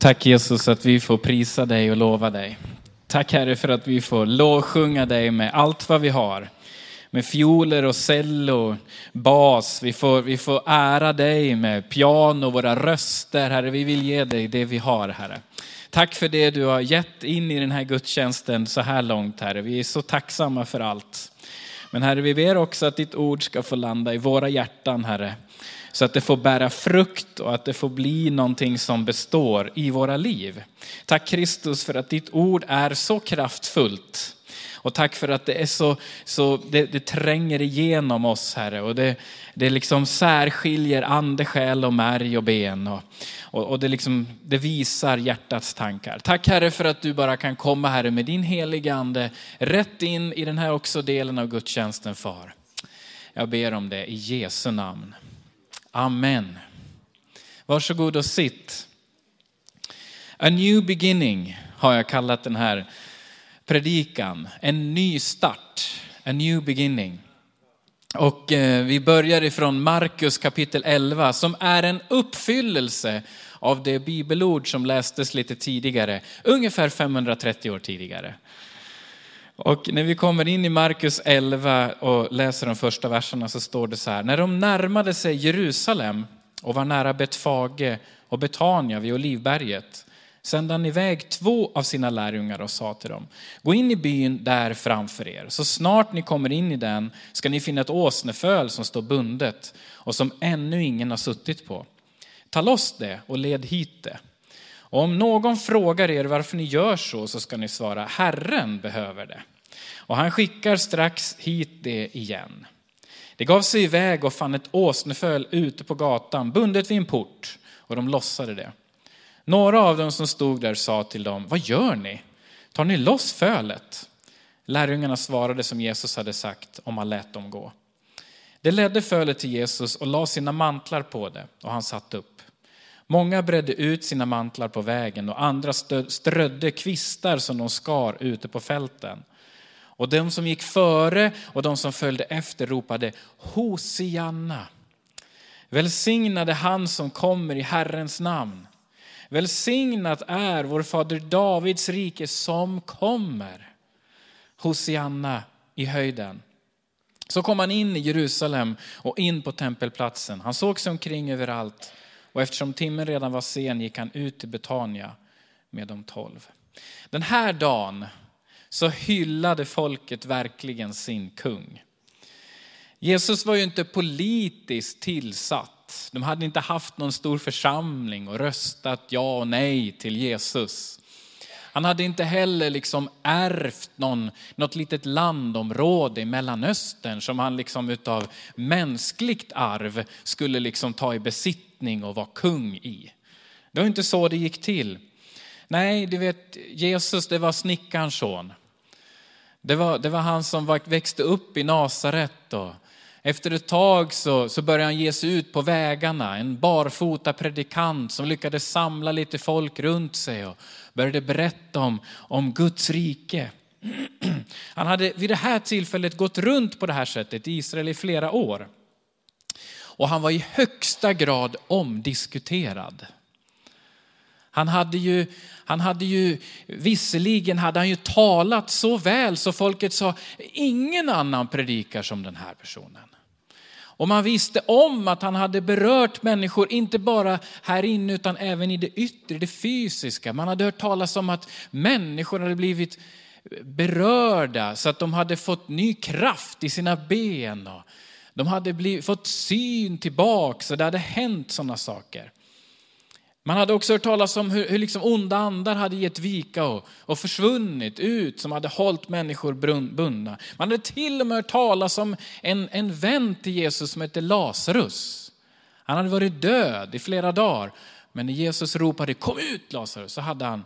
Tack Jesus att vi får prisa dig och lova dig. Tack Herre för att vi får lovsjunga dig med allt vad vi har. Med fioler och cello, bas. Vi får, vi får ära dig med piano, våra röster. Herre, vi vill ge dig det vi har Herre. Tack för det du har gett in i den här gudstjänsten så här långt Herre. Vi är så tacksamma för allt. Men Herre, vi ber också att ditt ord ska få landa i våra hjärtan Herre. Så att det får bära frukt och att det får bli någonting som består i våra liv. Tack Kristus för att ditt ord är så kraftfullt. Och tack för att det är så, så det, det tränger igenom oss Herre. Och det, det liksom särskiljer ande, själ och märg och ben. Och, och, och det, liksom, det visar hjärtats tankar. Tack Herre för att du bara kan komma Herre med din heliga ande rätt in i den här också delen av gudstjänsten Far. Jag ber om det i Jesu namn. Amen. Varsågod och sitt. A new beginning har jag kallat den här predikan. En ny start, a new beginning. Och eh, vi börjar ifrån Markus kapitel 11 som är en uppfyllelse av det bibelord som lästes lite tidigare, ungefär 530 år tidigare. Och när vi kommer in i Markus 11 och läser de första verserna så står det så här. När de närmade sig Jerusalem och var nära Betfage och Betania vid Olivberget sände han iväg två av sina lärjungar och sa till dem, gå in i byn där framför er. Så snart ni kommer in i den ska ni finna ett åsneföl som står bundet och som ännu ingen har suttit på. Ta loss det och led hit det. Och om någon frågar er varför ni gör så, så ska ni svara, Herren behöver det. Och han skickar strax hit det igen. Det gav sig iväg och fann ett åsneföl ute på gatan, bundet vid en port, och de lossade det. Några av dem som stod där sa till dem, vad gör ni? Tar ni loss fölet? Lärjungarna svarade som Jesus hade sagt om han lät dem gå. Det ledde fölet till Jesus och la sina mantlar på det och han satt upp. Många bredde ut sina mantlar på vägen och andra strödde kvistar som de skar ute på fälten. Och de som gick före och de som följde efter ropade Hosianna. Välsignade han som kommer i Herrens namn. Välsignat är vår fader Davids rike som kommer. Hosianna i höjden. Så kom han in i Jerusalem och in på tempelplatsen. Han såg sig omkring överallt och eftersom timmen redan var sen gick han ut till Betania med de tolv. Den här dagen så hyllade folket verkligen sin kung. Jesus var ju inte politiskt tillsatt. De hade inte haft någon stor församling och röstat ja och nej till Jesus. Han hade inte heller liksom ärvt någon, något litet landområde i Mellanöstern som han liksom utav mänskligt arv skulle liksom ta i besittning och vara kung i. Det var inte så det gick till. Nej, du vet, Jesus det var snickarens son. Det var, det var han som växte upp i Nasaret. Efter ett tag så, så började han ge sig ut på vägarna, en barfota predikant som lyckades samla lite folk runt sig och började berätta om, om Guds rike. Han hade vid det här tillfället gått runt på det här sättet i Israel i flera år. Och han var i högsta grad omdiskuterad. Han hade ju, han hade ju, visserligen hade han ju talat så väl så folket sa, ingen annan predikar som den här personen. Och man visste om att han hade berört människor, inte bara här inne utan även i det yttre, det fysiska. Man hade hört talas om att människor hade blivit berörda så att de hade fått ny kraft i sina ben. De hade blivit, fått syn tillbaka, så det hade hänt sådana saker. Man hade också hört talas om hur, hur liksom onda andar hade gett vika och, och försvunnit ut, som hade hållit människor bundna. Man hade till och med hört talas om en, en vän till Jesus som hette Lazarus. Han hade varit död i flera dagar, men när Jesus ropade kom ut Lazarus så hade han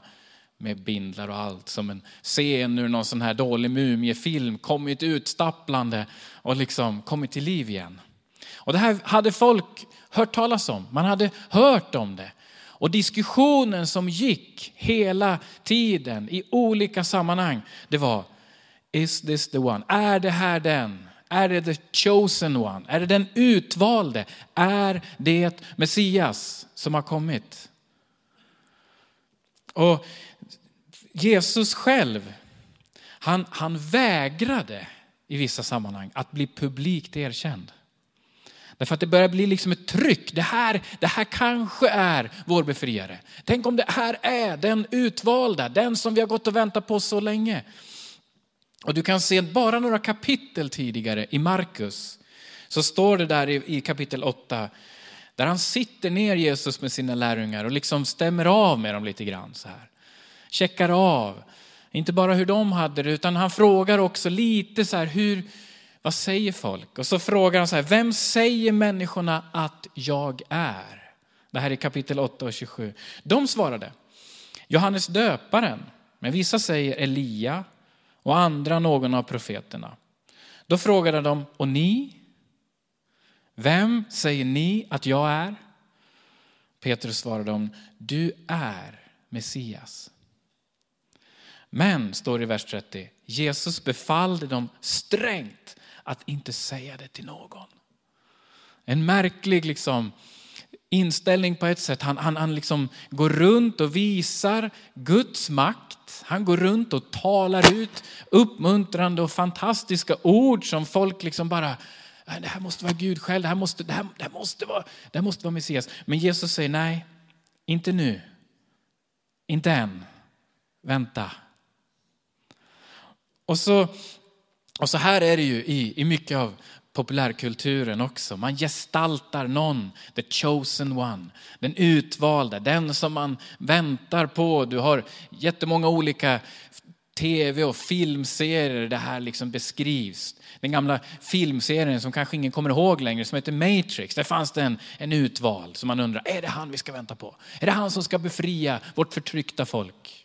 med bindlar och allt som en scen ur någon sån här dålig mumiefilm kommit ut stapplande och liksom kommit till liv igen. Och det här hade folk hört talas om, man hade hört om det. Och diskussionen som gick hela tiden i olika sammanhang, det var, is this the one? Är det här den? Är det the chosen one? Är det den utvalde? Är det Messias som har kommit? Och Jesus själv, han, han vägrade i vissa sammanhang att bli publikt erkänd. Därför att det börjar bli liksom ett tryck. Det här, det här kanske är vår befriare. Tänk om det här är den utvalda, den som vi har gått och väntat på så länge. Och du kan se bara några kapitel tidigare i Markus, så står det där i, i kapitel 8, där han sitter ner Jesus med sina lärjungar och liksom stämmer av med dem lite grann så här. Checkar av, inte bara hur de hade det, utan han frågar också lite så här, hur, vad säger folk? Och så frågar han så här, vem säger människorna att jag är? Det här är kapitel 8 och 27. De svarade, Johannes döparen, men vissa säger Elia och andra någon av profeterna. Då frågade de, och ni? Vem säger ni att jag är? Petrus svarade dem, du är Messias. Men, står det i vers 30, Jesus befallde dem strängt att inte säga det till någon. En märklig liksom, inställning på ett sätt. Han, han, han liksom går runt och visar Guds makt. Han går runt och talar ut uppmuntrande och fantastiska ord som folk liksom bara, äh, det här måste vara Gud själv, det här måste, det här, det här måste, vara, det här måste vara Messias. Men Jesus säger nej, inte nu, inte än, vänta. Och så, och så här är det ju i, i mycket av populärkulturen också. Man gestaltar någon, the chosen one, den utvalda, den som man väntar på. Du har jättemånga olika tv och filmserier där det här liksom beskrivs. Den gamla filmserien som kanske ingen kommer ihåg längre som heter Matrix. Där fanns det en, en utvald som man undrar, är det han vi ska vänta på? Är det han som ska befria vårt förtryckta folk?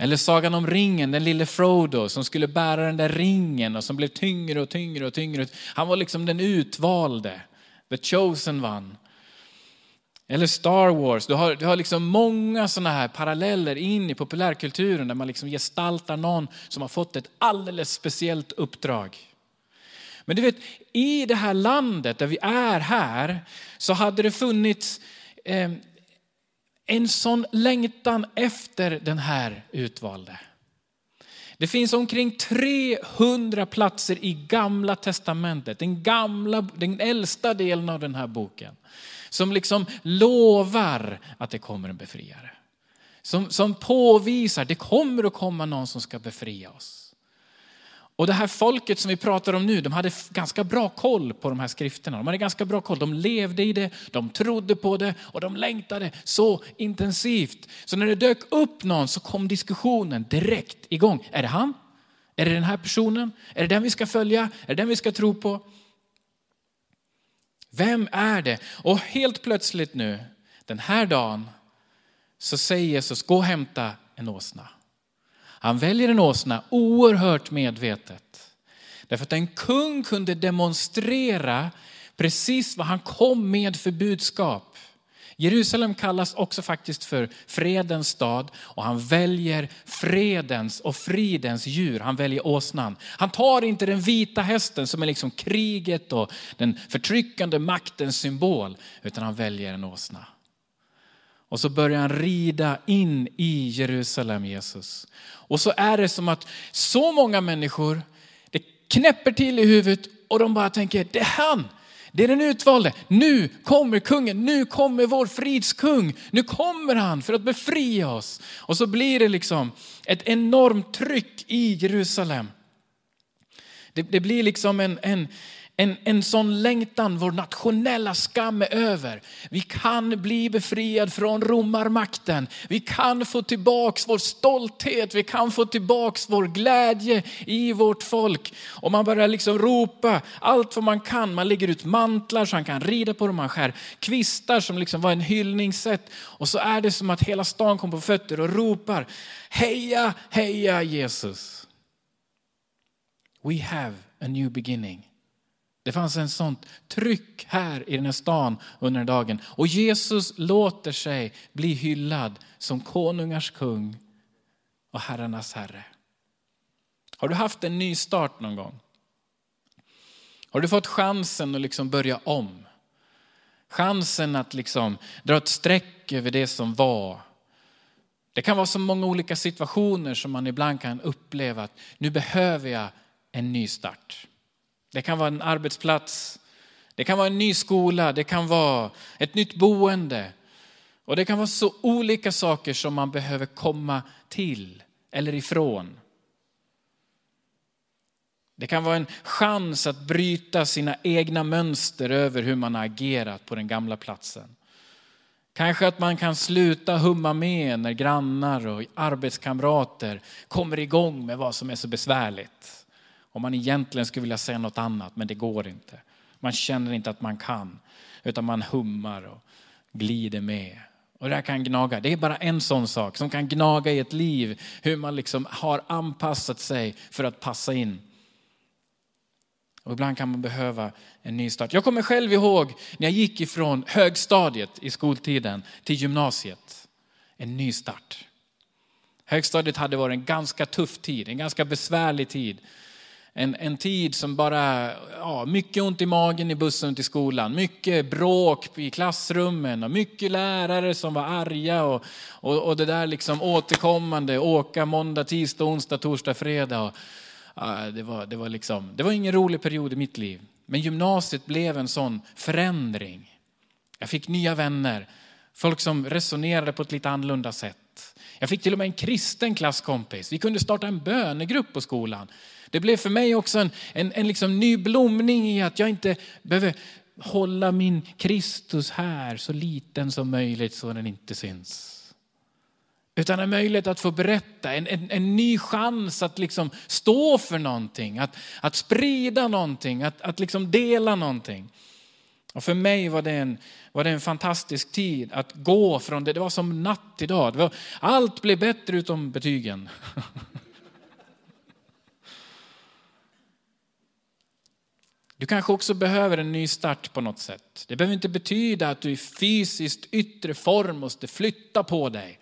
Eller Sagan om ringen, den lille Frodo som skulle bära den där ringen och som blev tyngre och tyngre och tyngre. Han var liksom den utvalde, the chosen one. Eller Star Wars, du har, du har liksom många sådana här paralleller in i populärkulturen där man liksom gestaltar någon som har fått ett alldeles speciellt uppdrag. Men du vet, i det här landet där vi är här så hade det funnits eh, en sån längtan efter den här utvalde. Det finns omkring 300 platser i gamla testamentet, den, gamla, den äldsta delen av den här boken, som liksom lovar att det kommer en befriare. Som, som påvisar att det kommer att komma någon som ska befria oss. Och det här folket som vi pratar om nu, de hade ganska bra koll på de här skrifterna. De hade ganska bra koll, de levde i det, de trodde på det och de längtade så intensivt. Så när det dök upp någon så kom diskussionen direkt igång. Är det han? Är det den här personen? Är det den vi ska följa? Är det den vi ska tro på? Vem är det? Och helt plötsligt nu, den här dagen, så säger Jesus, gå och hämta en åsna. Han väljer en åsna oerhört medvetet. Därför att en kung kunde demonstrera precis vad han kom med för budskap. Jerusalem kallas också faktiskt för fredens stad och han väljer fredens och fridens djur. Han väljer åsnan. Han tar inte den vita hästen som är liksom kriget och den förtryckande maktens symbol, utan han väljer en åsna. Och så börjar han rida in i Jerusalem, Jesus. Och så är det som att så många människor, det knäpper till i huvudet och de bara tänker, det är han. Det är den utvalde. Nu kommer kungen, nu kommer vår fridskung. Nu kommer han för att befria oss. Och så blir det liksom ett enormt tryck i Jerusalem. Det, det blir liksom en, en, en, en sån längtan, vår nationella skam är över. Vi kan bli befriad från romarmakten. Vi kan få tillbaks vår stolthet, vi kan få tillbaks vår glädje i vårt folk. Och man börjar liksom ropa allt vad man kan. Man lägger ut mantlar så han kan rida på dem, man skär kvistar som liksom var en hyllningssätt. Och så är det som att hela stan kommer på fötter och ropar, heja, heja Jesus. We have a new beginning. Det fanns en sånt tryck här i den här stan under den dagen. Och Jesus låter sig bli hyllad som konungars kung och herrarnas herre. Har du haft en ny start någon gång? Har du fått chansen att liksom börja om? Chansen att liksom dra ett streck över det som var Det kan vara så många olika situationer som man ibland kan uppleva att nu behöver jag en ny start. Det kan vara en arbetsplats, det kan vara en ny skola, det kan vara ett nytt boende. Och det kan vara så olika saker som man behöver komma till eller ifrån. Det kan vara en chans att bryta sina egna mönster över hur man har agerat på den gamla platsen. Kanske att man kan sluta humma med när grannar och arbetskamrater kommer igång med vad som är så besvärligt. Om man egentligen skulle vilja säga något annat, men det går inte. Man känner inte att man kan, utan man hummar och glider med. Och det här kan gnaga. Det är bara en sån sak som kan gnaga i ett liv, hur man liksom har anpassat sig för att passa in. Och ibland kan man behöva en ny start. Jag kommer själv ihåg när jag gick ifrån högstadiet i skoltiden till gymnasiet. En ny start. Högstadiet hade varit en ganska tuff tid, en ganska besvärlig tid. En, en tid som bara, ja, mycket ont i magen i bussen till skolan, mycket bråk i klassrummen och mycket lärare som var arga och, och, och det där liksom återkommande, åka måndag, tisdag, onsdag, torsdag, fredag. Och, det, var, det, var liksom, det var ingen rolig period i mitt liv. Men gymnasiet blev en sån förändring. Jag fick nya vänner, folk som resonerade på ett lite annorlunda sätt. Jag fick till och med en kristen klasskompis. Vi kunde starta en bönegrupp på skolan. Det blev för mig också en, en, en liksom ny blomning i att jag inte behöver hålla min Kristus här så liten som möjligt så den inte syns. Utan en möjlighet att få berätta, en, en, en, ny chans att liksom stå för någonting, att, att sprida någonting, att, att liksom dela någonting. Och för mig var det, en, var det en fantastisk tid att gå från det, det var som natt idag. Var, allt blev bättre utom betygen. Du kanske också behöver en ny start på något sätt. Det behöver inte betyda att du i fysiskt yttre form måste flytta på dig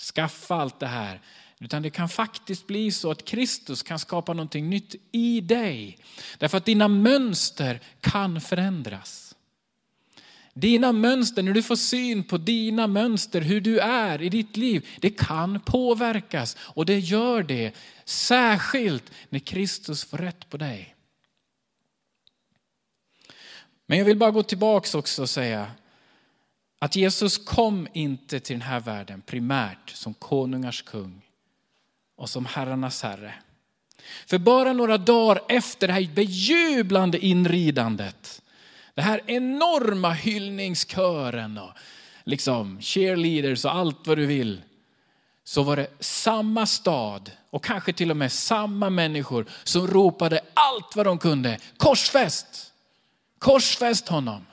skaffa allt det här. Utan det kan faktiskt bli så att Kristus kan skapa någonting nytt i dig. Därför att dina mönster kan förändras. Dina mönster, när du får syn på dina mönster, hur du är i ditt liv, det kan påverkas. Och det gör det, särskilt när Kristus får rätt på dig. Men jag vill bara gå tillbaks också och säga, att Jesus kom inte till den här världen primärt som konungars kung och som herrarnas herre. För bara några dagar efter det här bejublande inridandet, det här enorma hyllningskören och liksom cheerleaders och allt vad du vill, så var det samma stad och kanske till och med samma människor som ropade allt vad de kunde. Korsfäst! Korsfäst honom!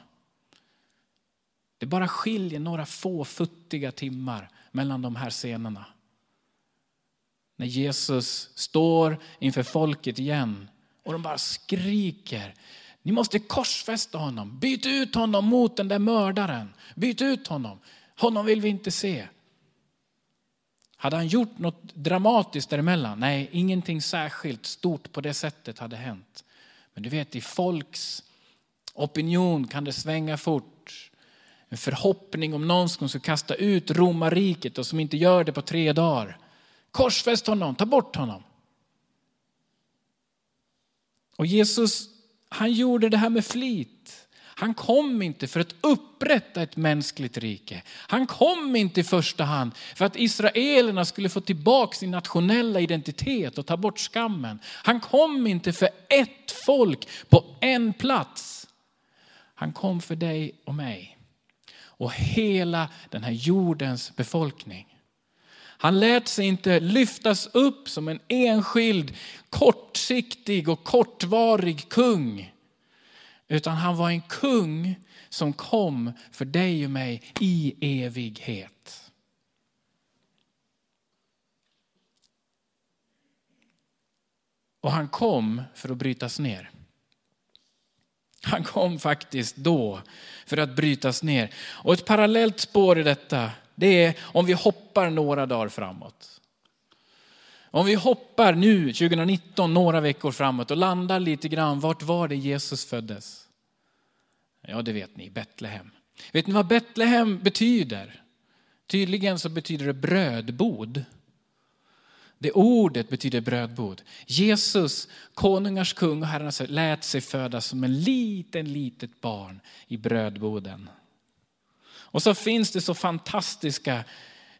Det bara skiljer några få futtiga timmar mellan de här scenerna. När Jesus står inför folket igen och de bara skriker. Ni måste korsfästa honom. Byt ut honom mot den där mördaren. Byt ut honom. Honom vill vi inte se. Hade han gjort något dramatiskt däremellan? Nej, ingenting särskilt stort på det sättet hade hänt. Men du vet, i folks opinion kan det svänga fort en förhoppning om någon som ska kasta ut romarriket och som inte gör det på tre dagar. Korsfäst honom, ta bort honom. Och Jesus, han gjorde det här med flit. Han kom inte för att upprätta ett mänskligt rike. Han kom inte i första hand för att israelerna skulle få tillbaka sin nationella identitet och ta bort skammen. Han kom inte för ett folk på en plats. Han kom för dig och mig och hela den här jordens befolkning. Han lät sig inte lyftas upp som en enskild, kortsiktig och kortvarig kung. Utan han var en kung som kom för dig och mig i evighet. Och han kom för att brytas ner. Han kom faktiskt då för att brytas ner. Och ett parallellt spår i detta, det är om vi hoppar några dagar framåt. Om vi hoppar nu 2019 några veckor framåt och landar lite grann, vart var det Jesus föddes? Ja, det vet ni, Betlehem. Vet ni vad Betlehem betyder? Tydligen så betyder det brödbod. Det ordet betyder brödbod. Jesus, konungars kung och herrarnas lät sig födas som en liten, litet barn i brödboden. Och så finns det så fantastiska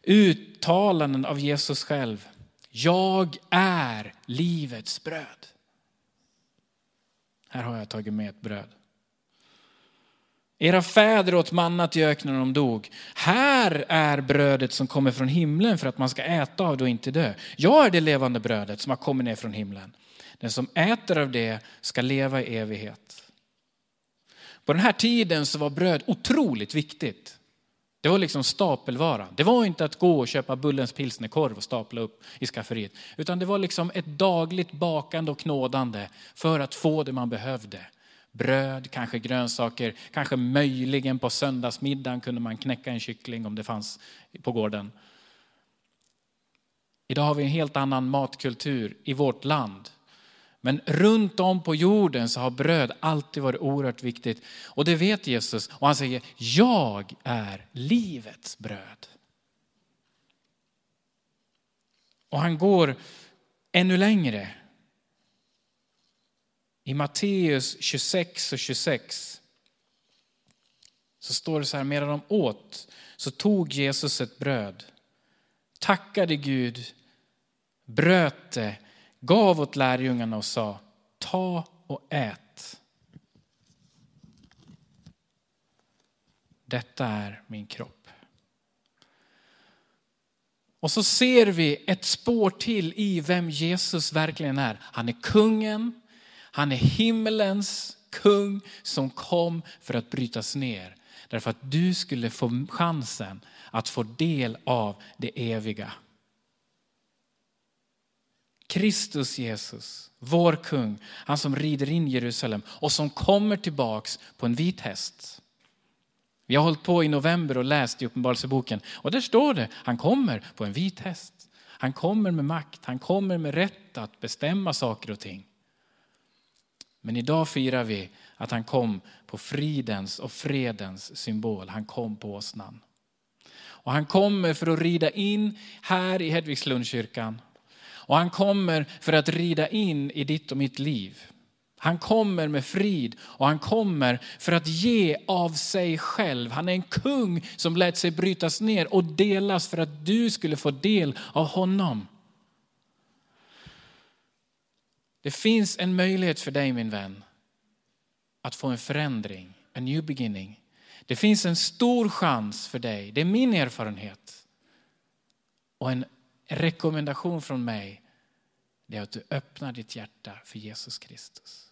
uttalanden av Jesus själv. Jag är livets bröd. Här har jag tagit med ett bröd. Era fäder åt mannat i öknen och de dog. Här är brödet som kommer från himlen för att man ska äta av det och inte dö. Jag är det levande brödet som har kommit ner från himlen. Den som äter av det ska leva i evighet. På den här tiden så var bröd otroligt viktigt. Det var liksom stapelvara. Det var inte att gå och köpa Bullens pilsnerkorv och stapla upp i skafferiet. Utan det var liksom ett dagligt bakande och knådande för att få det man behövde. Bröd, kanske grönsaker, kanske möjligen på söndagsmiddagen kunde man knäcka en kyckling om det fanns på gården. Idag har vi en helt annan matkultur i vårt land. Men runt om på jorden så har bröd alltid varit oerhört viktigt. Och det vet Jesus. Och han säger, jag är livets bröd. Och han går ännu längre. I Matteus 26 och 26 så står det så här, medan de åt så tog Jesus ett bröd, tackade Gud, bröt det gav åt lärjungarna och sa, ta och ät. Detta är min kropp. Och så ser vi ett spår till i vem Jesus verkligen är. Han är kungen, han är himmelens kung som kom för att brytas ner. Därför att du skulle få chansen att få del av det eviga. Kristus Jesus, vår kung, han som rider in Jerusalem och som kommer tillbaks på en vit häst. Vi har hållit på i november och läst i Uppenbarelseboken och där står det, han kommer på en vit häst. Han kommer med makt, han kommer med rätt att bestämma saker och ting. Men idag firar vi att han kom på fridens och fredens symbol. Han kom på åsnan. Och han kommer för att rida in här i Hedvigslundskyrkan och han kommer för att rida in i ditt och mitt liv. Han kommer med frid och han kommer för att ge av sig själv. Han är en kung som lät sig brytas ner och delas för att du skulle få del av honom. Det finns en möjlighet för dig min vän att få en förändring, en new beginning. Det finns en stor chans för dig, det är min erfarenhet. Och en rekommendation från mig det är att du öppnar ditt hjärta för Jesus Kristus.